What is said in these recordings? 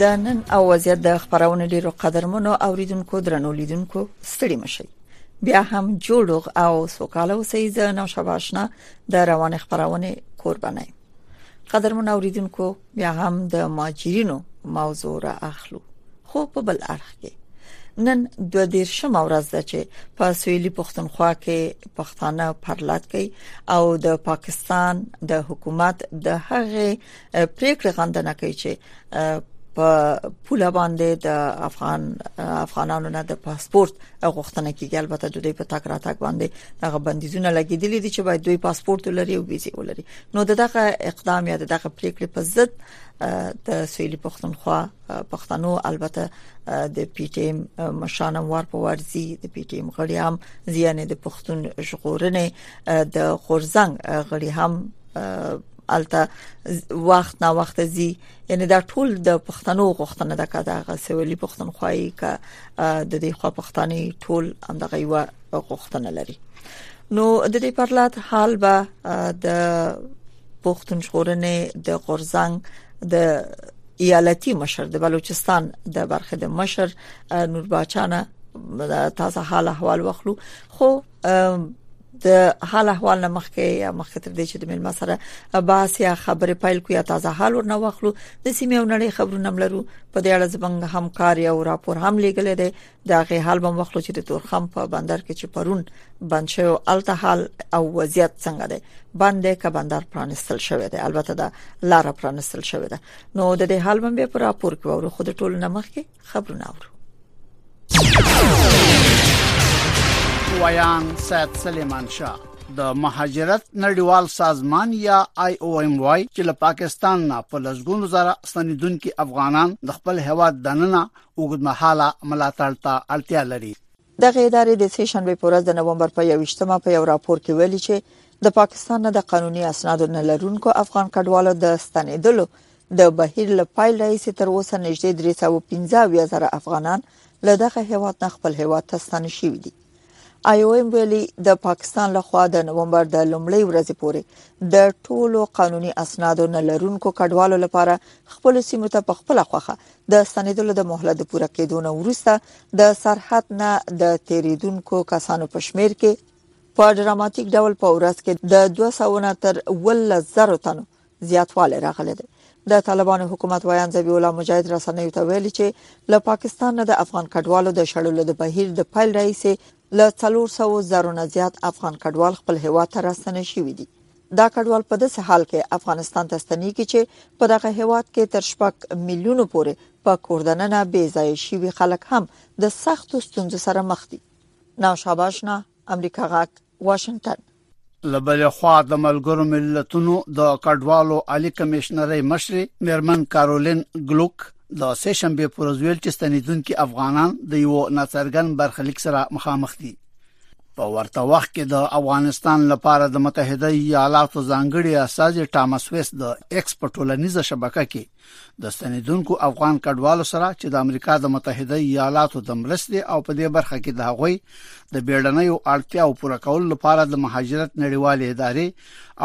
د نن او وضعیت د خبرونه ډیرو قدرمنو اوریدونکو درنو لیدونکو ستړي مشي بیا هم جوړوغ او سوکاله اوسئ زه نوشابه آشنا د روان خبرونه کوربه نه قدرمن اوریدونکو بیا هم د ماجرینو موضوع را اخلو خو په بل اړخ کې نن د دیر شم ورځ ده چې په سویلي پښتونخوا کې پښتانه پرلات کوي او د پاکستان د حکومت د هغه پریکړه غندنه کوي چې په پوله باندې د افغان افغانانو نه د پاسپورت غوښتنه کیږي البته د دوی په تک راتګ باندې هغه بندیزونه لګیدلي دي چې باید دوی پاسپورت ولري او ویزه ولري نو دغه اقدام یا دغه پریکړه په ضد د سویلي پښتونخوا پښتنو البته د پی ټی ایم مشانم ور په ورزي د پی ټی ایم غړي هم ځینې د پښتون ژغورنې د خورزنګ غړي هم الته وخت نا وخت زی یعنی دا ټول د پښتنو غوښتنه ده کده غسولی پښتونخوای ک د دې خو پښتني ټول اندغه یو غوښتنه لري نو د دې پرلات حال به د پښتون ژغورنې د غورزنګ د ایالتي مشر د بلوچستان د برخه د مشر نور باچانه تازه حال احوال واخلو خو د حال احوال نه مخکې یا مخکې تر دې چې د ملما سره باس یا خبرې پایل کو یا تازه حال ورنه واخلو د سیمې او نړۍ خبرونه ملرو په دې اړه زمنګ همکار یو راپور هم لیکل دی دا غي حال به مخلو چې د تورخم په بندر کې چې پرون بند شو الته حال او وضعیت څنګه دی باندې ک بندر پرانستل شوې ده البته دا لار پرانستل شوې ده نو د دې حال باندې پر راپور کې ورو خود ټول نمخ کې خبرونه اورو ویان سید سلیمان شاه د مهاجرت نړیوال سازمان یا آی او ایم وای چې له پاکستان نه په لسګونو زره ستنیدونکو افغانان د خپل هواد دننه وګدمحاله ملاتړ ته اړتیا لري دغې ادارې د سې شنبې په ورځ د نومبر په یوویشت مه په یو راپور کې ویلي چې د پاکستان نه د قانوني اسنادو نه لرونکو افغان کډوالو د ستنېدلو د بهیر له پیل راهیسې تر اوسه نږدې درې سوه او پنځه اویا زره افغانان له دغه هېواد نه خپل هېواد ته ستانه شوي دي. IOM ویلي د پاکستان لخوا د نومبر د لومړۍ ورځې پورې د ټولو قانوني اسنادو نه لرونکو کډوالو لپاره خپل سیمو ته په خپله خوښه د ستنیدلو د مهلت د پوره کېدو نه وروسته د سرحد نه د تیریدونکو کسانو په شمیر کې په ډراماتیک ډول په ورځ کې د 200 نه تر 11000 تنو زیاتوالی راغلی دی د طالبانو حکومت ویاند ذبیح الله مجاهد رسنیو ته ویلي چې له پاکستان نه د افغان کډوالو د شړلو د بهیر د پیل راهیسې له 300 زرو نه زیات افغان کډوال خپل هیواد ته راستنه شوي دي دا کډوال په داسې حال کې افغانستان ته ستنېږي چې په دغه هیواد کې تر شپږ میلیونو پورې په کوردننه بې ځای شوي خلک هم د سختو ستونزو سره مخ دي نو شاباشنا امریکا غاک واشنگټن لبل خوا د ملګرو ملتونو د کډوالو عالی کمشنري مشري میرمن کارولین ګلوک د سه شنبه پر ورځ ویل چې ستنیدونکو افغانان د یو ناڅرګن برخلیک سره مخامخ دي په ورته وخت کې د افغانستان لپاره د متحده ایالاتو ځانګړي استاذ ټامس ویس د ایکس په ټولنیزه شبکه کې د سندونکو افغان کډوالو سره چې د امریکا د متحده ایالاتو د مرستې او په دې برخه کې د هغوی د بیړنیو اړتیاو پوره کولو لپاره د مهاجرت نړیوالې ادارې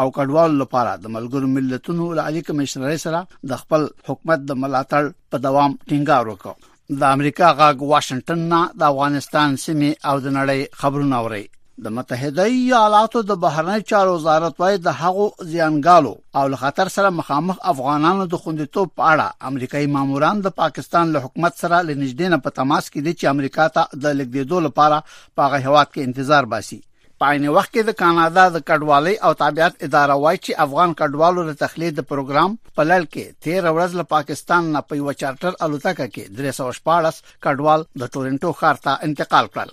او کډوالو لپاره د ملګرو ملتونو له اړیکې مشرۍ سره د خپل حکومت د ملاتړ په دوام ټینګار وکړ د امریکا غاګ واشنگټن نه د افغانستان سیمه او د نړۍ خبرونه اوري د متحده ایالاتو د بهرنی چارو وزارت وايي د هغو زیانګالو او له خطر سره مخامخ افغانانو د خوندیتوب په اړه امریکایي ماموران د پاکستان له حکومت سره لنیږدې نه په تماس کې دي چې امریکا ته د لګیدو لپاره په هغه هواد کې انتظار باسي په عین وخت کې د کاناډا د کډوالۍ او تابعیت اداره وایي چې افغان کډوالو د تخلیه د پروګرام په لړ کې 13 ورځ له پاکستان نه په یو چارټر الوتکه کې 314 کډوال د ټورنټو ښار ته انتقال کړل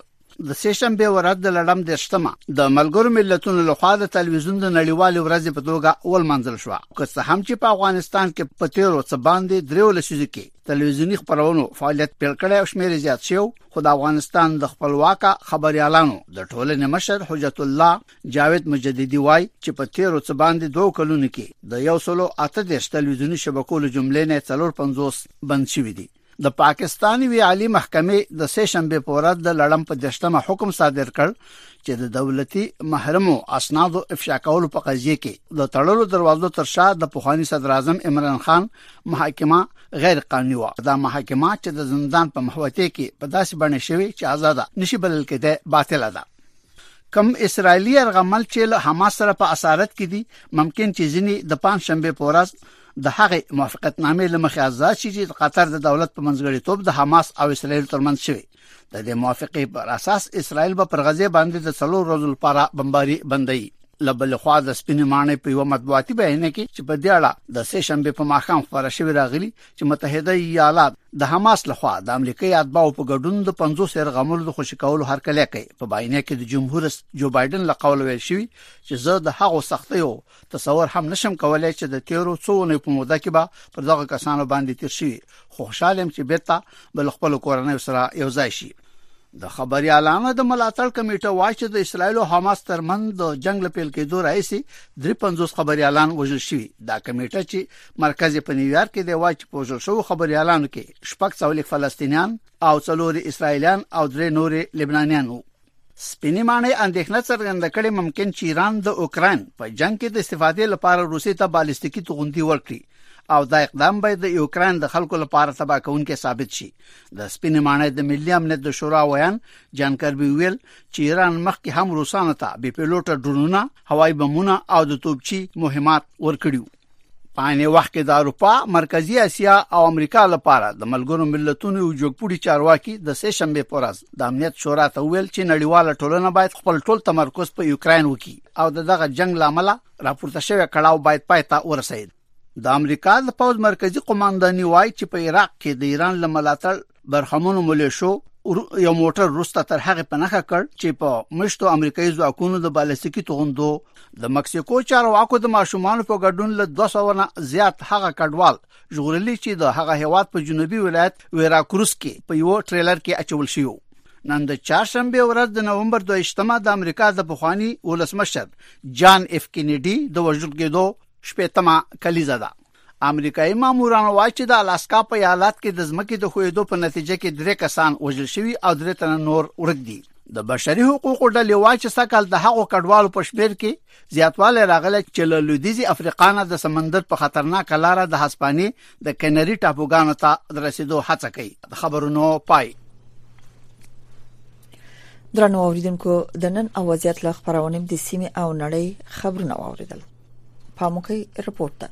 د سېشنبه ورځ د لړم د شتمه د ملګرو ملتونو لخوا د تلویزیون د نړیوالې ورځې په توګه اول منځل شو که څه هم چې په افغانستان کې په تیرو څه باندې دریو لسیزو کې تلویزیونی خبرونو فعالیت پیل کړی او شمیر زیات شو خو د افغانستان د خپلواکه خبريالانو د ټولنې مشر حجت الله جاوید مجددي وای چې په تیرو څه باندې دوه کلونو کې د یو سلو اته دیش تلویزیوني شبکو له جملې نه څلور پنځوس بند شوي دي د پاکستان وی عالی محکمې د سه شنبه په ورځ د لړم په دشتمه حکم صادر کړ چې د دولتي محرمو اسنادو افشا کولو په قضیه کې د تړلو دروازو تر شا د پوخانی صدر اعظم عمران خان محاکمه غیر قانوني و دا محاکمه چې د زندان په محوطه کې په داسې بڼه شوی چې آزاده نشي بلل کېدای باطل ده کم اسرایلی ارغمل چې له حماس سره په اسارت کې دي ممکن چې ځینی د پنځ شنبه په ورځ د هغه موافقتنامې لمخې آزاد شي چې قطر د دولت په منځګړیتوب د حماس او اسرایل ترمنځ شوی د دې موافقې پر اساس اسرائیل به پر غزه باندې د څلور ورځو لپاره بمباري بندي لبل خوا د سپینې مانې په یو مطبوعاتي بیان کې چې په دې اړه د سه شنبه په ماښام خبره شوې راغلي چې متحده ایالات د حماس لخوا د امریکای اتباو په ګډون د 50 سر غمل د خوشی کولو هرکلی کوي په باینه کې د جمهور رئیس جو بایدن لقول ویل شوی چې زه د هغو سختیو تصور هم نشم کولای چې د تیرو څو اونۍ په موده کې به پر دغه کسانو باندې تیر شي خو خوشاله يم چې بیرته بل خپل کورنۍ سره یو ځای شي د خبري اعلان د ملاتړ کمیټه وايي چې د اسرایل او حماس ترمن د جنگ له پیل کېدو راځي 350 خبري اعلان وژل شوی دا کمیټه چې مرکز په نیویارک کې دی وايي چې په وژل شوو خبري اعلان کې شپږ څولې فلسطینیان او څلور اسرایلیان او درې نور لبنانیان وو سپینې ماڼۍ اندېښنه څرګنده کړې ممکن چې ایران د اوکراین په جنگ کې د استفادې لپاره روسي ته بالستیکي توغندي ورکړي او دا اقدام به د یوکرين د خلکو لپاره تباہ کونکي ثابت شي د سپینې ماڼۍ د ملي امنیت د شورا ویان جان کربي ویل چې ایران مخکې هم روسانو ته بي پيلوټه ډرونونه هوایي بمونه او د توپچي مهمات ورکړیو په عین وخت کې د اروپا، مرکزی اسیا او امریکا لپاره د ملګرو ملتونو یو جوړپوړي چارواکي د سه شنبه پر ورځ د امنیت شورا ته ویل چې نړیواله ټولنه باید خپل ټول تمرکز په یوکرين وکړي او دغه جنگ لامل راپورته شوی کړهو باید پای ته ورسید د امریکا د پوز مرکزی قومانداني وایي چې په عراق کې د ایران لملاتړ برخمنو ملیشو یو موټر روسته تر هغه په نخښه کړ چې په مشتو امریکایي ځواکونو د بالستیکي توغندو د مکسیکو چارواکو د ماشومان په ګډون له 200 نه زیات هغه کډوال ژغورلي چې د هغه هیواد په جنوبي ولایت ویراکروس کې په یو ټریلر کې اچول شوی نن د چهارشنبه ورځ د نوومبر 22مه د امریکا د پخوانی ولسمشر جان اف کینیډي د وژل کېدو شپږمه کلیزه ده امریکایي مامورانو وایي چې د الاسکا په ایالت کې د ځمکې د ښویدو په نتیجه کې درې کسان وژل شوي او درې تنه نور ورک دي د بشري حقوقو ډلې وایي چې سکل د هغو کډوالو په شمیر کې زیاتوالی راغلی چې له لویدیځي افریقا نه د سمندر په خطرناک لار د هسپاني د کینری ټاپوګانو ته د رسیدو هڅه کوي د خبرونو پای درنو اوریدونکو د نن اوازيات له خبرونه د سیمه او نړۍ خبرونه واوریدل پاموکي رپورت ده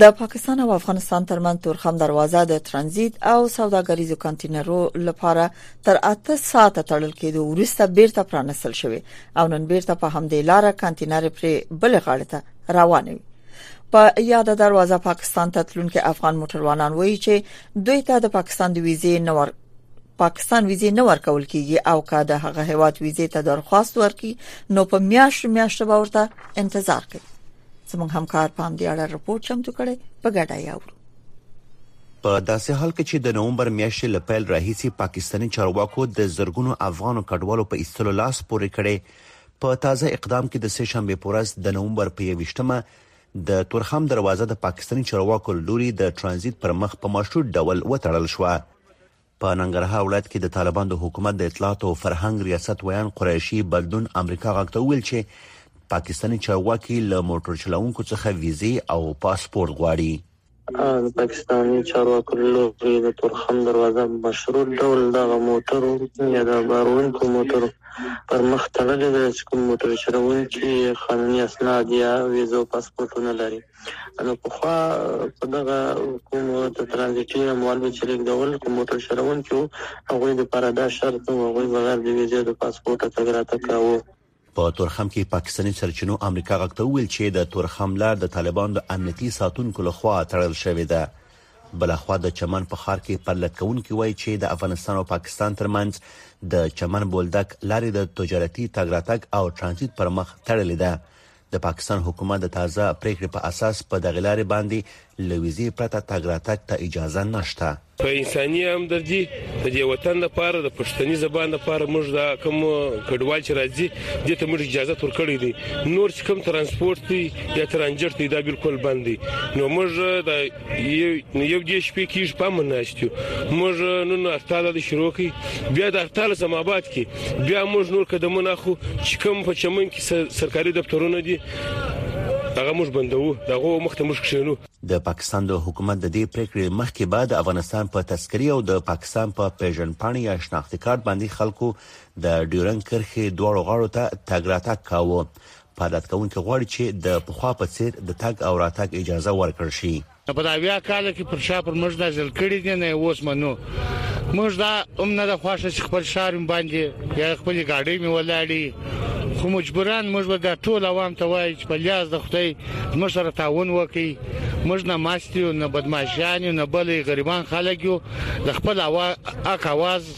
د پاکستان او افغانستان ترمنځ تورخم دروازه د ترانزیت او سوداګریزو کانټینرو لپاره تر 8 ساعت تړل کېدو وروسته بیرته پرانستل شوې او نن بیرته په همدې لار کانټینر پر بل غاړه ته روان وي په یاده دروازه پاکستان ته تلونکي افغان موټروانان وایي چې دوی ته د پاکستان د ویزې نور پاکستان ویزه نه ورکول کیږي او که د هغه هیواد ویزه ته درخواست ورکړي نو په میاشت میاشت به ورته انتظار کوي زموږ همکار پام دی اړه رپورت چمتو کړي په ګډه یې اورو په داسې حال کې چې د نومبر میاشتې له پیل راهیسې پاکستاني چارواکو د زرګونو افغانو کډوالو په ایستلو لاس پورې کړي په تازه اقدام کې د سه شنبه پورز د نومبر په 21مه د تورخم دروازه د پاکستاني چارواکو له لوري د ترانزیت پر مخ په مشروط ډول وتړل شوه په ننګرهار ولایت کې د طالبان د حکومت د اطلاعات او فرهنګ ریاست ویان قریشي بدلون امریکا غږ ته ویل چې پاکستاني چارواکي له موټر چلوونکو څخه ویزې او پاسپورت غواړي د پاکستاني چارواکو له لوري د تورخم دروازه په مشروط ډول دغه موټرو یا د باروونکو موټرو پر مخ تړلې ده چې کوم موټر چلوونکي قانوني اسناد یا ویزو پاسپورټونه لري نو پخوا په دغه کوم د ترانزیټي اموالو چې لېږدول کوم موټر چلوونکي وو هغوی دپاره دا شرط و هغوی بغیر د ویزې او د پاسپورټه تګ راتګ کاوه په تورخم کې پاکستاني سرچینو امریکا غږ ته وویل چې د تورخم لار د طالبان د امنیتي ساتونکو لخوا تړل شوې ده بلخوا د چمن په خار کې پرلټکونکي وایي چې د افغانستان او پاکستان ترمنځ د چمن بولدک لارې د تجارتي تګ راتګ او ترانزیت پر مخ تړلې ده د پاکستان حکومت د تازه پریکړې په اساس په دغه لارې باندې له ویزې پرته تګ راتګ ته اجازه نشته. په انساني همدردي د دې وطن لپاره د پښتني زبان لپاره موږ دا کوم کډوال چې راځي دې ته موږ اجازه ورکړې دي نور چې کوم ترانسپورت دی یا ترانجټ دی دا بالکل بند دی نو موږ د نو یو دې شپې کېږي په امن ناست یو موږ نن هړتال د شروع کی بیا د هړتال سم آباد کی بیا موږ نور قدمونه خو چې کوم په چمن کې سرکاري دفترونه دي هغه موږ بندو دغه مخته موږ کښینو د پاکستان د حکومت د دې پریکړې مخکې بعد افغانستان په تذکری او د پاکستان په پیژن پاڼې یا شناختی کارت باندې خلکو د ډیورن کرخې دواړو غاړو ته تګ راتګ کاوه فعالیت کوونکي غواړي چې د پخوا په څیر د تګ او راتګ اجازه ورکړل شي نو په دا ویا کال کې پر شا پر موږ نازل کړي دي نه اوس منو موږ دا هم نه د خوښه چې خپل شارم باندې یا خپل ګاډي می ولاړی خو مجبوران موږ به د ټول عوام ته وایي چې په لیاز د خدای موږ سره تعاون وکړي موږ نه ماستیو نه بدمعشان نه بلې غریبان خلک یو د خپل اوا اک اواز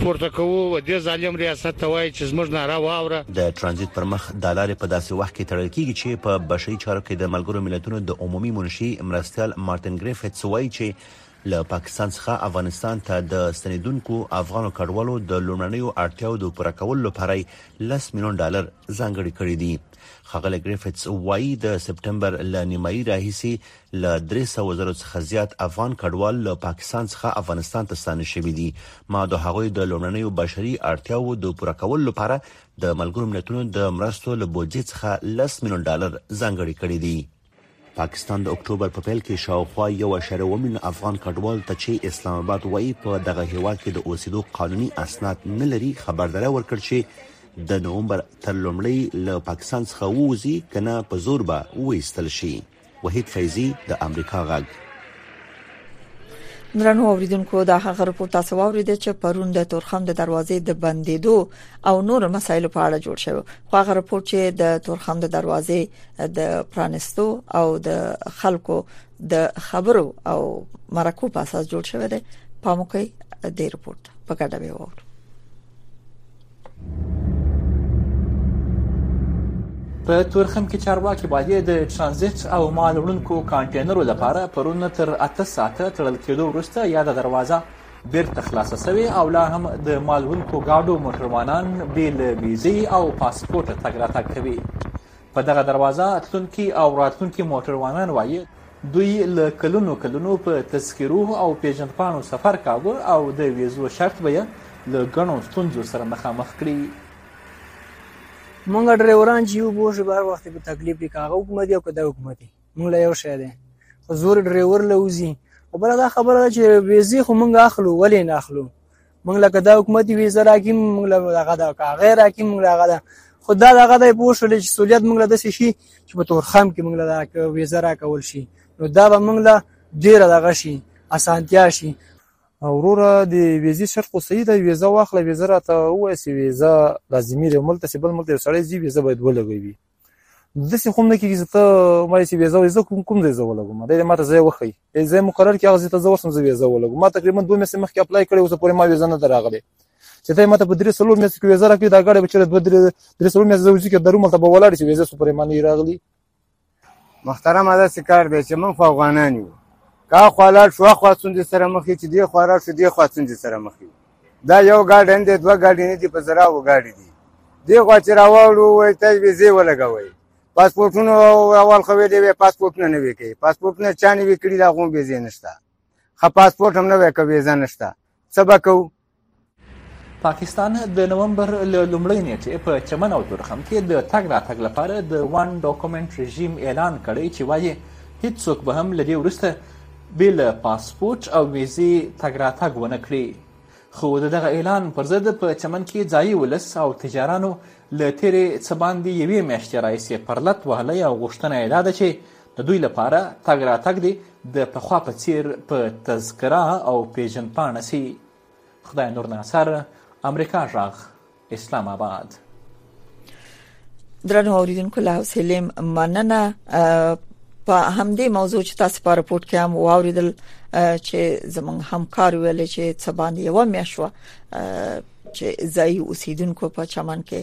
پورته کوو و دې ظالم ریاست ته وایي چې زموږ ناره واوره. د ترانزیت پر مخ دا لارې په داسې وخت کې تړل کېږي چې په بشري چارو کې د ملګرو ملتونو د عمومي منشي مرستیال مارتن ګریفیتس وايي چې له پاکستان څخه افغانستان ته د ستنېدونکو افغانو کډوالو د لومړنیو اړتیاو د پوره کولو لپاره یې لس میلیون ډالر ځانګړي کړي دي. ښاغلی ګریفیتس وايي د سپټمبر له نیمایي راهیسې له درې سوه زرو څخه زیات افغان کډوال له پاکستان څخه افغانستان ته ستانه شوي دي. ما د هغوی د لومړنیو بشري اړتیاوو د پوره کولو لپاره د ملګرو ملتونو د مرستو له بودجې څخه لس میلیون ډالر ځانګړي کړي دي. پاکستان د اکټوبر په پیل کې شاوخوا یو اعشاریه اووه میلیونه افغان کډوالو ته چې اسلام اباد وايي په دغه هېواد کې د اوسېدو قانوني اسناد نه لري خبرداری ورکړ چې د نومبر تر لومړۍ له پاکستان څخه ووځي که نه په زور به وایستل شي. وحید فیضی د امریکا غږ درنو اوریدونکو دا هغه رپورت تاسو واورید چې پرون د تورخم د دروازې د بندیدو او نور مسایلو په اړه جوړ شوی خو هغه رپورت چې د تورخم د دروازې د پرانستو او د خلکو د خبرو او مرکو په اساس جوړ شوی دی پاموکي د رپورت په ګډه ویور په تورخم کې چارواکي وايي د ترانزیت او مال وړونکو کانټینرو لپاره پرون تر اته ساعته تړل کېدو وروسته یاده دروازه بیرته خلاصه شوې او لا هم د مال وړونکو ګاډو موټروانان بې له ویزې او پاسپورټه تګ راتګ کوي. په دغه دروازه تلونکي او راتلونکي موټروانان وايي، دوی له کلونو کلونو په تذکرو او پېژندپاڼو سفر کاوه او د ویزو شرط به یې له ګڼو ستونزو سره مخامخ کړي. مونږ ډرایوران چې یو پوه شو به هر وخت په تکلیف کې کاغه حکومت او کدا حکومت مونږ له یو شی دی خو زور ډرایور له وزي او بل دا خبره ده چې ویزې خو مونږ اخلو ولې نه اخلو موږ لکه دا حکومت وی زه راکیم موږ له هغه دا کاغه راکیم موږ له هغه دا خو دا دغه د پوه شول چې سولیت موږ له داسې شي چې په تورخم کې موږ له ویزه راکول شي نو دا به موږ له ډېره دغه شي اسانتیا شي وروره د ویزې شرط خو صحیح دی ویزه واخله ویزه راته ووایه چې ویزه لازمي دی ملته چې بل ملته یو سړی ځي ویزه باید ولګوي داسې خو هم نه کېږي چې ته ما چې ویزه وایي زه کوم کوم ځای زه ولګوم دی دې ما ته ځای وښیي دی ځای مقرر کړي هغه ځای ته زه ورسم زه ویزه ولګوم ما تقریبا دوه میاشتې مخکې اپلای کړی اوسه پورې ما ویزه نه ده راغلې چې دی ما ته په درې څلور میاشتو کې ویزه راکړي دا ګاډی به چېرې دوه درې درې څلور میاشتې زه وځي کې درو ملته به ولاړ چې ویزه څو پورې ما نه راغلي محترمه داسې کار دی چې موږ خو افغانان یو که خوا لاړ شو اخوا ستونزې سره مخ یو چې دې خوا لاړ شو دې خوا ستونزې سره مخ یو دا یو ګاډی نه دی دوه ګاډي نه دي په زراو ګاډي دي دې خوا چې راواړو وایي ته ویزې ولګوئ پاسپورټونه اول خو ویلې وی پاسپورټونه نه وی کوي پاسپورټونه چا نه وی کړي دا خو ویزې نشته خو پاسپورټ هم نه وی کوي ویزه نشته څه به کوو پاکستان د نومبر له لومړۍ نیټې په چمن او تورخم کې د تګ راتګ لپاره د وان ډاکومنټ رژیم اعلان کړی چې وایي هیڅوک به هم له دې وروسته بې له پاسپورټ او ویزې تګ راتګ ونه کړي. خو د دغه اعلان پر ضد په چمن کې ځايي ولس او تجارانو له تېرې څه باندې یوې میاشتې راهیسې پرلت وهلی او غوښتنه یې دا ده چې د دوی لپاره تګ راتګ دې د پخوا په څېر په تذکره او پېژندپاڼه شي. خدای نور ناصر، امریکا غږ، اسلام آباد درنو اوریدونکو له سلیم مننه په همدې موضوع چې تاسو په رپورت کې هم واوریدل چې زمونږ همکار ویل چې څه باندې یو میاشو چې ځای اوسیدونکو په چمن کې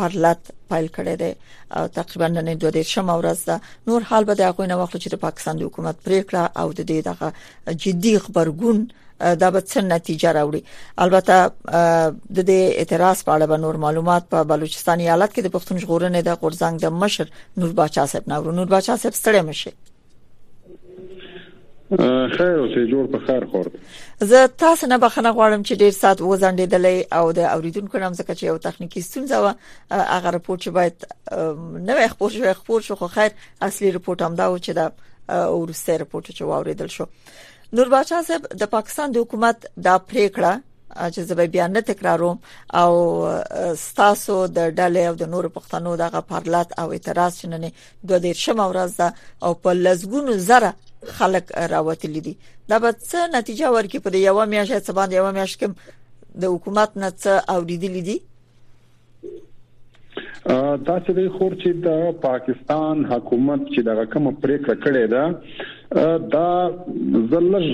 پرلط پایل کړی دی او تقریبا نن د دې شم ورځ ده نور حال به د هغه نه وخت چې د پاکستان د حکومت پریکړه او د دې دغه جدي خبرګون دا به څه نتیجه راوړي البته د دې اعتراض په اړه به نور معلومات په بلوچستان ایالت کې د پښتون ژغورنې د غورځنګ د مشر نور باچا صاحب نو نور باچا صاحب ستړی مشه خیر اوسې جوړ په خیر خور زه تاسو نه بخنه غواړم چې ډیر سات و ځنډېدلې او د اوریدونکو نام ځکه چې یو تخنیکی ستونزه و هغه رپورت چې باید نو خبر شو خبر شو خو خیر اصلي رپورت هم دا و چې دا ورسته رپورت چې واوریدل شو نور باچا صاحب د پاکستان د حکومت دا پریکړه چې زه به بیا نه تکراروم او ستاسو د ډلې او د نور پښتنو دغه پرلات او اعتراض شننې د دې شمه ورځ ده او په لزګونو زره خلک راوتلي دي دا به څه نتیجه ورکړي په یو میاشت څه باندې یو میاشت کې د حکومت نه څه اوریدلې دي تاسو د خور چې د پاکستان حکومت چې دغه کوم پریکړه کړې ده دا زلج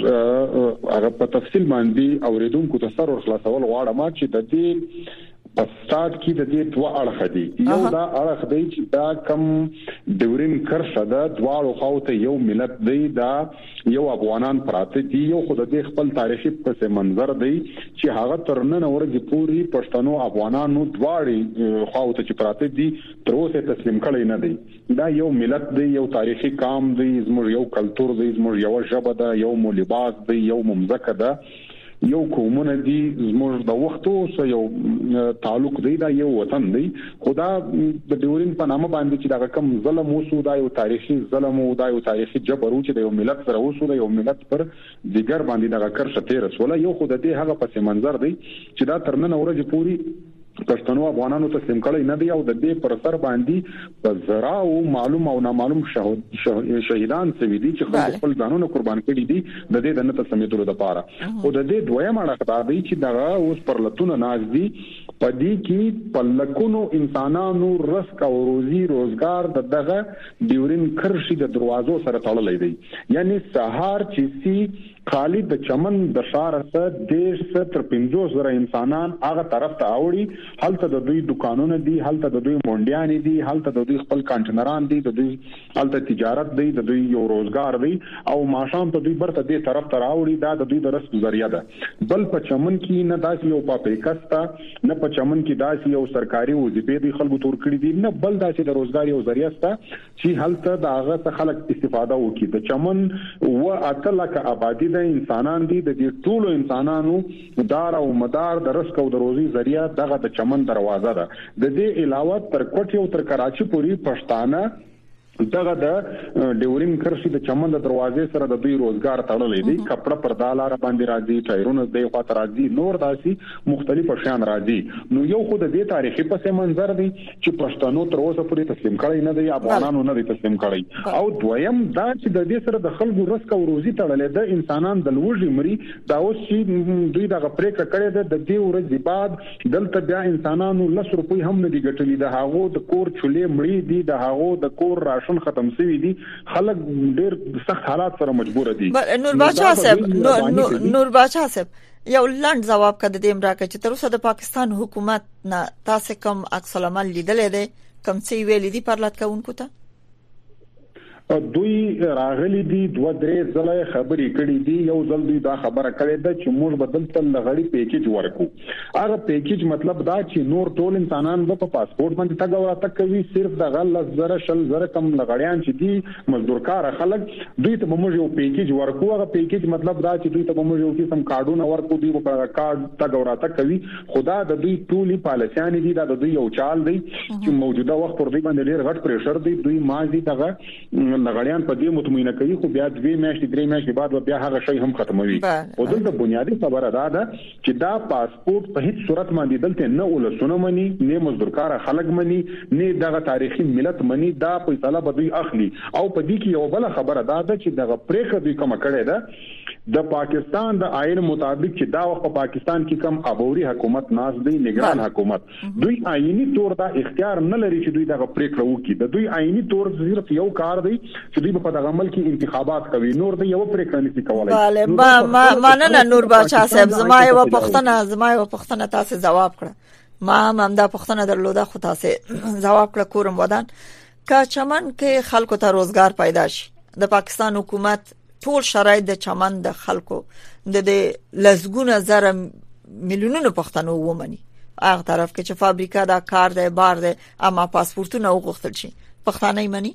هغه په تفصیل باندې اوریدونکو ته سر ور خلاصول غواړم چې د دې په سٹارټ کې د دې دوه اړخ دي یو دا اړخ دی چې دا کم ډورین کرښه ده دواړو خواو ته یو ملت دی دا یو افغانان پراته دي یو خو د دې خپل تاریخي پس منظر دی چې هغه تر نن ورځې پورې پښتنو افغانانو دواړې خواو ته چې پراته دي تر اوسه تسلیم کړی نه دی دا یو ملت دی یو تاریخي قام دی زموږ یو کلتور دی زموږ یوه ژبه ده یو مو لباس دی یو مو مځکه ده یو قومونه دي زموږ د وخت اوس یو تعلق دی دا یو وطن دی خدا د ډیورین په نامه باندې چې دا کم ظلم وسو دا یو تاریخي ظلم او دا یو تاریخي جبر چې د یو ملت سره وسو د یو ملت پر دیګر باندې دا کرښه تیر سول یو خود دې هغه پس منظر دی چې دا ترنن اورج پوری پښتنو افغانانو ته سیم کړی نه دی او د دې پر سر باندې په زراو معلوم او نامعلوم شهیدان سوي دي چې خلک خپل ځانونه قربان کړي دي د دې د نه تسمیدلو لپاره او د دې دویم اړخ دا دی چې دغه اوس پر لتون ناز دي په دې کې په لکونو انسانانو رزق او روزي روزګار د دغه ډیورین کرښې د دروازو سره تړلې دی یعنی سهار چې سی کالي د چمن د ښاره څه دېرش څه تر پنځوس زره انسانان هغه طرف ته اوړي، هلته د دوی دوکانونه دي، هلته د دوی مونډيانې دي، هلته د دوی خپل کانټينران دي، د دوی هلته تجارت دی، د دوی يو روزګار دی او ماښام ته دوی برته دې طرف ته راوړي، دا د دوی د رسک ذريعه ده، بل په چمن کي نه داسي يو پاپريکه سته، نه په چمن کي داسي يو سرکاري وظيفې دوی خلګو ته ورکړي دي، نه بل داسي د روزګار يو ذريعه سته، چی هلته د هغه څخه خلک استفاده وکړي د چمن اووه اته لکه ابادی ده انسانان دی د دی ټولو انسانانو دار او مدار د رزق او د روزی ذریعه دغه د چمن دروازه ده د دی علاوه تر کوټی او تر کراچی پوری پښتانه دغه د ډیورین کرښې د چمن د دروازې سره د دوی روزګار تړلې دي کپړه پر دا لار باندې راځي ټایرونه د یو خاطر راځي نور داسي مختلف شیان راځي نو یو خو د دې تاریخي پس منظر دی چې پښتنو تر اوسه پورې تسلیم کړی نه دی افغانانو نه دی تسلیم کړی او دویم دا چې د دې سره د خلکو رزق او روزي تړلې ده انسانان د لوږې مري دا اوس چې دوی دغه پریکړه کړې ده د دې ورځې بعد دلته بیا انسانانو لس روپۍ هم نه دی ګټلې د هغو د کور چولې مړې دي د هغو د کور راشن ختم شوی دي خلک ډیر سخت حالات سره مجبور دي نور باچا صاحب نور باچا صاحب یو لند جواب کده دیم راکې چې تر اوسه د پاکستان حکومت نه تاسو کوم عکس العمل لیدلې ده کوم څه ویل دي پرلط کوونکو ته دوی راغلي دي دوه درې ځله خبرې کړې دي یو ځل دوی دا خبره کړې ده چې موږ بدلته لغړی پیکج ورکو هغه پیکج مطلب دا چې نور ټول انسانان به په پاسپورت باندې تګ او راتګ کوي صرف د غل زره شل زره کم لغړیان چې دي مزدورکار خلک دوی ته موږ یو پیکج ورکو هغه پیکج مطلب دا چې دوی ته موږ یو قسم کارډونه ورکو دوی په کارډ تګ او راتګ کوي خو دا د دوی ټولي پالیسیانې دي، دا د دوی یو چال دی چې موجوده وخت پر دوی باندې ډېر غټ پرېشر دی، دوی مازې دغه لغړیان په دې مطمئنه کوي خو بیا دوې میاشتې درې میاشتې بعد به بیا هغه شی هم ختموي. خو دلته بنیادي خبره دا ده چې دا پاسپورټ په هیڅ صورت باندې دلته نه اولسونه مني، نۀ مزدورکاره خلک مني، نۀ دغه تاریخي ملت مني، دا فیصله به دوی اخلي او په دې کې یوه بله خبره دا ده چې دغه پرېکړه دوی کومه کړې ده، د پاکستان د آئین مطابق چې دا وخت په پاکستان کې کم ابوري حکومت ناست دی نگران حکومت دوی آئینی تور دا اختیار نه لري چې دوی دغه پریکړه وکړي د دوی آئینی تور صرف یو کار دی چې دوی په دغه ملک کې انتخابات کوي نور د یو پریکړه نشي کولای bale با ما مننه نور باچا صاحب زما یو پښتنه زما یو پښتنه تاسو جواب کړه ما هم دا پښتنه درلوده خو تاسو جواب کړه کورم ودان که چمن کې خلکو ته روزګار پیدا شي د پاکستان حکومت ټول شرایط د چمن د خلکو د لزګونه زره میلیونونو پښتنو ومني هغه طرف کې چې فابریکه دا کار دی بار دی اما پاسپورتونه وغوښتل شي پښتانه یې مني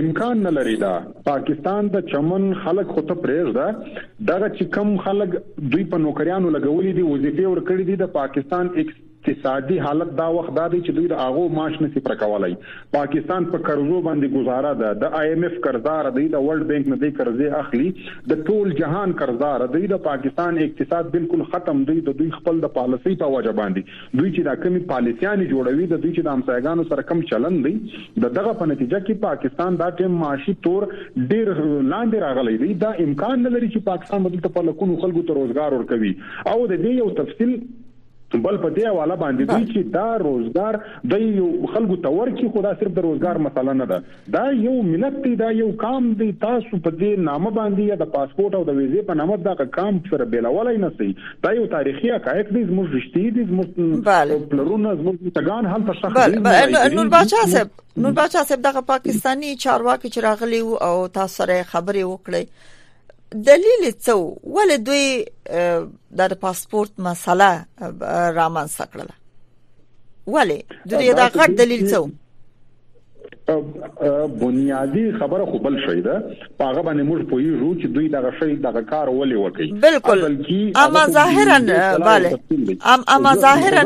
امکان نلري دا پاکستان د چمن خلک خو ته پرېږده دغه چې کم خلک دوی په نوکریانو لګولې دي وظیفې ورکړې دي د پاکستان اقتصادي حالت دا وخت دا دی چې دوی د هغو معاش نسی پر کولای پاکستان په قرضو باندې گزاره ده د آی ایم ایف قرضدار دی د ورلد بانک نه دی قرضې اخلي د ټول جهان قرضدار دی د پاکستان اقتصاد بالکل ختم دی د دوی خپل د پالیسۍ په وجه باندې دوی چې دا کومې پالیسیانې جوړوي، د دوی چې د همسایګانو سره کوم چلند دی، د دغه په نتیجه کې پاکستان دا ټیم معاشي تور ډیر لاندې راغلی دی، دا امکان نه لري چې پاکستان به دلته په لکونو خلکو ته روزګار ورکوي او د دې یو تفصیل بل په دې حواله باندې دی چې دا روزګار د یو خلکو ته ورکړي، خو دا صرف د روزګار مسله نه ده. دا یو ملت دی، دا یو قام دی، تاسو په دې نامه باندې یا د پاسپورټ او د ویزې په نامه دغه قام سره بیلولای نه سئ. دا یو تاریخي حقایق دی، زموږ رشتې دي، زموږ پلرونه، زموږ نیکهګان هلته ښخ دي. بله، نور باچا صاحب، نور باچا صاحب دغه پاکستاني چارواکي چې راغلي وو او تاسو سره خبرې وکړې، دلیل یې څه و؟ ولې دوی د پاسپورټ مسله رامنځته کړله؟ ولې؟ د دې د غټ دلیل څه و؟ بنیادی خبره خو بل شي ده هغه باندې موږ پوهیږو چې دوی دغه شی دغه کار ولې وکړي بالکل اما ظاهرا bale ام اما ظاهرا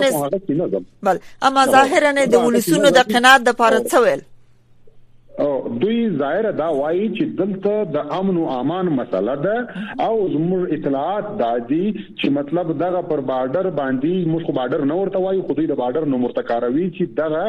بل اما ظاهرا د ولسونو د قناعت د پاره څه ویل او دوی ظاهر دا وایي چې دلته د امن او امان مسله ده او زموږ اطلاعات دا دي چې مطلب دغه پر بارډر باندې موږ بارډر نه ورته وایي خو دوی د بارډر نو مرتکاروي چې دغه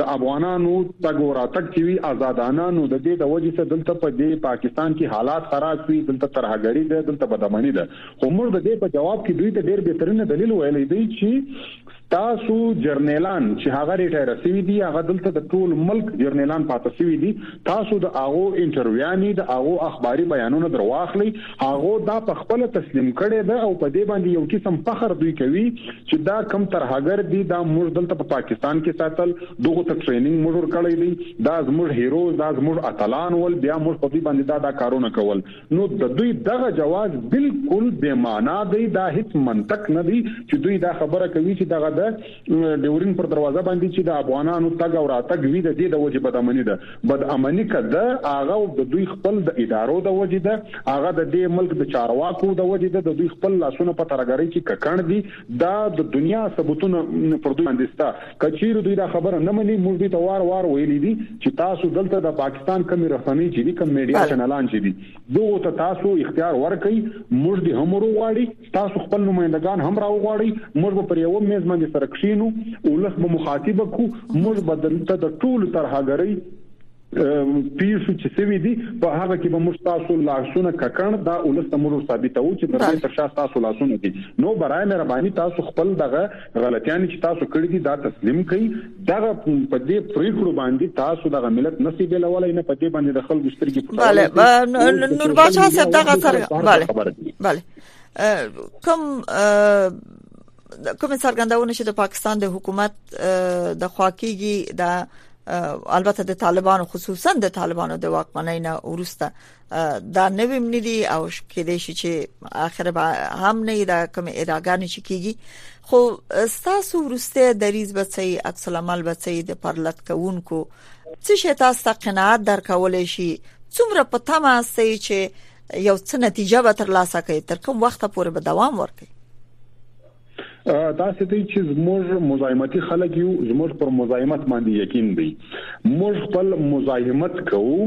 د افغانانو تګ او راتګ چې وي ازادانه نو د دې د وجې څه دلته په دې پاکستان کې حالات خراب وي دلته ترهګري ده دلته بدامني ده خو موږ د دې په جواب کې دوی ته ډېر بهترینه دلیل ویلی دی چې ستاسو جرنیلان چې هغه ریټایر شوي دي هغه دلته د ټول ملک جرنیلان پاتې شوي دي تاسو د هغو انټرویانې د هغو اخباري بیانونه درواخلئ هغو دا په خپله تسلیم کړی ده او په دې باندې یو قسم فخر دوی کوي چې دا کم ترهګر دي دا موږ دلته په پاکستان کې ساتل دغه ته ټریننګ موږ ورکړی دی دا زموږ هیروز دا زموږ اتلان ول بیا موږ په دوی باندې دا دا کارونه کول نو د دوی دغه جواز بالکل بې معنا دی دا هیڅ منطق نه دی چې دوی دا خبره کوي چې دغه د د اورین پر دروازه باندې چې د افغانانو تګ او راتګ وي د دې د وجې بدامني ده بدامني که ده هغه د دوی خپل د ادارو د وجې ده هغه د دې ملک د چارواکو د وجې ده د دوی خپل لاسونه په ترګرۍ کې ککړ دي دا د دنیا ثبوتونه پر دوی باندې ستا کچیر دوی دا خبره نه مني موږ دوی ته وار وار ویلي دي چې تاسو دلته د پاکستان کمی رسنۍ چې دي کم میډیا چینلان چې دي دوه ته تاسو اختیار ورکړي موږ دې هم وروغواړي تاسو خپل نمایندګان هم راوغواړئ موږ به پر یوه میز باندې سره کښینو ولس به مخاطب کو موږ به دلته د ټولو ترهګرۍ پیښو چې سوي دي په هغه کې به موږ تاسو لاسونه ککړ دا ولس ته موږ ثابتو چې د دې تر شا تاسو لاسونه دي نو برای مهرباني تاسو خپل دغه غلطیان چې تاسو کړی دي دا تسلیم کړئ دغه په دې پریکړو باندې تاسو دغه ملت نسی بیلولای نه په دې باندې د خلکو سترګې پټولای بله نور باچا صاحب دغه سره بله بله کوم کوم څرګندونه چې د پاکستان د حکومت د خواکیږي د البته د طالبانو خصوصا د طالبانو د واکمنۍ نه ورسته دا نوې منې دي او کې دي چې اخر به هم نه دا کوم اداګانې چې کیږي خو ستاسو ورسته د ریز بچي عکس العمل بچي د پرلط کوونکو څه شي تاسو ته قناعت درکول شي څومره په تمه سي چې یو څه نتیجه به تر لاسه کوي تر کوم وخت پورې به دوام ورکړي دا څه دی چې زموږ مزاحمتي خلک یو زموږ پر مزاحمت باندې یقین دی موږ خپل مزاحمت کوو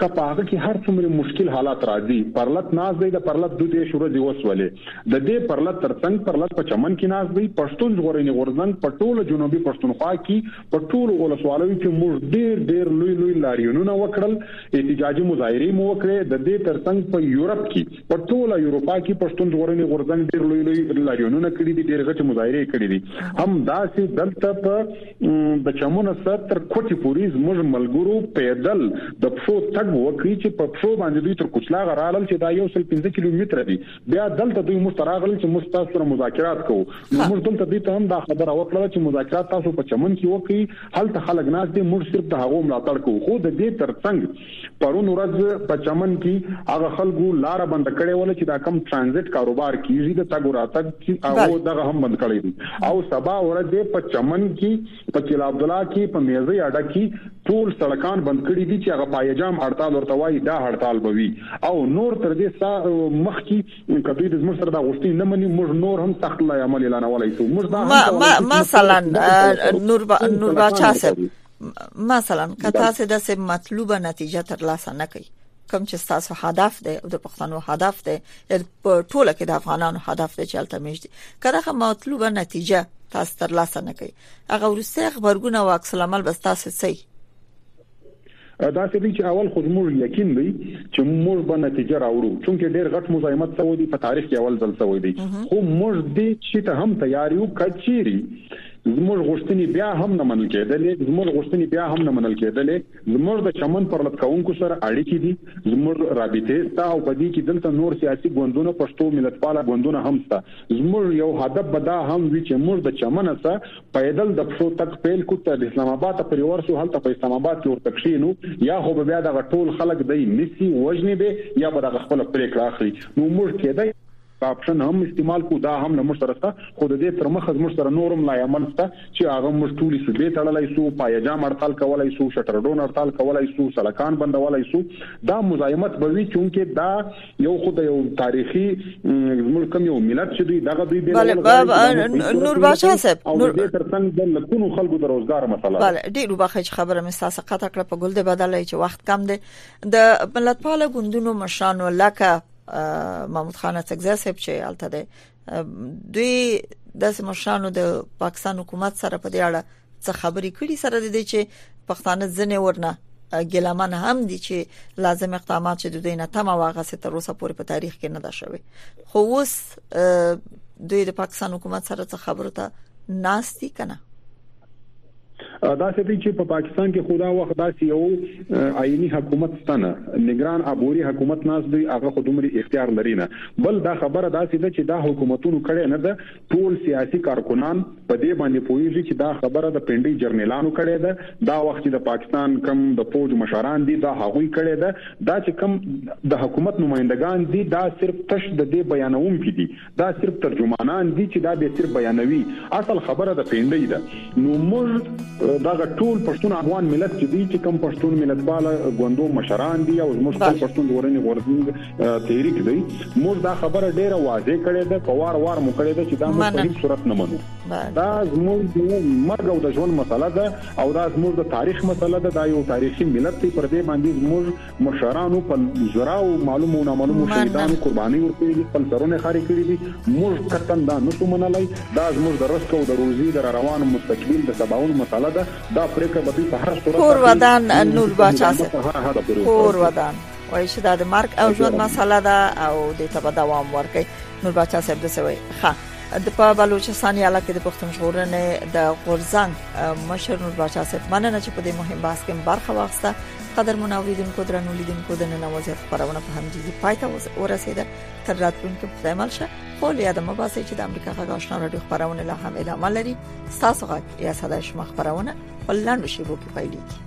که په هغه کې هر څومره مشکل حالات راځي پرلط ناز دی د پرلط د دې شروع دی وسولې د دې پرلط ترڅنګ پرلط په چمن کې ناز دی پښتون ژغورنې غورځنګ په ټوله جنوبي پښتونخوا کې په ټولو ولسوالیو کې موږ ډېر ډېر لوی لوی لاریونونه وکړل، احتجاجي مظاهرې مو وکړې، د دې ترڅنګ په یورپ کې، په ټوله یوروپا کې پښتون ژغورنې غورځنګ ډېر لوی لوی لاریونونه کړي دي، ډېرې غټې مظاهرې یې کړې دي، هم داسې دلته په د چمن سر تر کوټې پورې زموږ ملګرو پیدل د پښو تګ وکړ چې په پښو باندې دوی تر کوچلاغه رالل چې دا یو سل پنځه کیلو متره دي، بیا دلته دوی موږ ته راغلل چې موږ تاسو سره مذاکرات کوو نو موږ دلته دوی ته هم دا خبره وکړه چې مذاکرات تاسو په چمن کې وکړي هلته خلک ناست دي موږ صرف د هغو ملاتړ کوو خو د دې ترڅنګ پرون ورځ په چمن کې هغه خلکو لار بند کړې ول چې دا کم ترانزیت کاروبار کیږي د تګ راتګ او دغه هم بند کړی دي او سبا ورځ په چمن کې په قلعه عبدالله کې په مېزۍ اډه کې ټول سړکان بند کړي دي چې هغه پایجام هړتال ورته وايي دا هړتال به وي او نور تر دې سا مخکې که دوی د زموږ سره دا غوښتنې نه مني موږ نور هم سخت لای عمل اعلانولای شو موږ دا هم مثلا نور با نور باچا صاحب مثلا که تاسو د مطلوبه نتیجه ترلاسه نه کړئ کوم چې تاسو هدف دی او د پښتنو هدف دی په ټوله کې د افغانانو هدف دی چې الته میږي کله هم مطلوبه نتیجه تاسو تر لاسه نه کوي هغه ورسته خبرګونه او عکس العمل بس تاسو سي دا څه دي چې اول خو موږ یقین دی چې موږ به نتیجه راوړو چې ډیر غټ مزاحمت سوی دی په تاریخ کې اول ځل سوی دی خو موږ دې چې ته هم تیار یو کچيري زموږ غوښتنې بیا هم نه منل کېدلې زموږ غوښتنې بیا هم نه منل کېدلې زموږ د چمن پرلت کوونکو سره اړیکې دي، زموږ رابطې سته او په دې کې دلته نور سیاسي ګوندونه، پښتو ملتپاله ګوندونه هم سته. زموږ یو هدف به دا هم وي چې موږ د چمنه څه پیدل د پښو تګ پیل کړو تر اسلام اباده پورې ورسو، هلته په اسلام اباد کې ورته کښینو یا خو به بیا دغه ټول خلک دی نیسي، وژني به یا به دغه خپله پریکړه اخلي نو موږ کیدای دا اپشن هم استعمال کو دا هم له موږ سره شته خو د دې تر مخه زموږ سره نور هم لایعمل شته چې هغه موږ ټولې صوبې تړلای شو پایه جام هړتال کولای شو شټرډون هړتال کولای شو سړکان بندولای شو دا مزاحمت به وي چونکې دا یو خو د یو تاریخي زموږ کوم یو ملت چې دوی دغه دوی به نور باچا صاحب نور دې ترڅنګ د لکونو خلکو د روزګار مسله بله ډیر وبخښ چې خبره مې تاسو قطع کړه په ګل دې بدلای چې وخت کم دی د ملتپاله ګوندونو مشرانو لکه محمود خان اڅکزی صاحب چې الته دی دوی د مشرانو د پاکستان حکومت سره په دې اړه څه خبرې کړي سره د دې چې پښتانه ځنې ورنه ګلمن هم دي چې لازم اقدامات چې د دوی نه تمه واغه سي تر اوسه پورې په تاریخ کې نه ده شوی خو اوس دوی د پاکستان حکومت سره څه خبرو ته ناشتي کنه داسې دی چې په پاکستان کې خو دا وخت داسې یو آئینی حکومت شته نه نګران عبوري حکومت ناست دی هغه خو دومره اختیار لري نه بل دا خبره داسې ده چې دا حکومتونو کړې نه ده ټول سیاسي کارکنان په دې باندې پوهیږي چې دا خبره د پنډي جرنیلانو کړې ده دا وخت د پاکستان کم د فوج مشران دي دا هغوی کړې ده دا چې کم د حکومت نمائندگان دي دا صرف تش د دې بیانوونکي دي دا صرف ترجمانان دي چې دا به صرف بیانوي اصل خبره د پینډۍ ده نو موږ دغه ټول پښتون افغان ملت چې دی چې کم پښتون ملتپال ګوندو مشران دي او موږ خپل پښتون ژغورنې غورځنګ تحریک دی موږ دا خبره ډیره واضح کړې ده په وار وار مو کړې ده چې دا موږ په هیڅ صورت نه منو دا زموږ د مرګ او د ژوند مسله ده او دا زموږ د تاریخ مسله ده دا یو تاریخي ملت دی پر دې باندې زموږ مشرانو په زراو معلومو نامعلومو شهیدانو قرباني ورکړي دي خپل سرونه خاري کړي دي موږ کتن دا نسو منلای دا زموږ د رزق او د روزي د روانو مستقبل د سباونو مساله ده دا پریکړه به دوی په هر صورت کور ودان نور باچا کور ودان وایي چې دا د مرګ او ژوند مساله ده او د ته به دوام ورکړي نور باچا صاحب د سوي ښه د په بلوچستان ایالت کې د پښتون ژغورنې د غورزنګ مشر نور باچا صاحب مننه چې په دې مهم بحث کې برخه واخیسته قدرمن اوریدونکو درنو لیدونکو د نن ورځې خبرونه په همدې ځای پای ته ورسیده تر راتلونکي په عمل شه خو یاد مو باسي چې د امریکا غږ آشنا رادیو خبرونه لا هم اعلان لري تاسو غږ یا صداي شما خبرونه ولنډ شي بو کې پیلېږي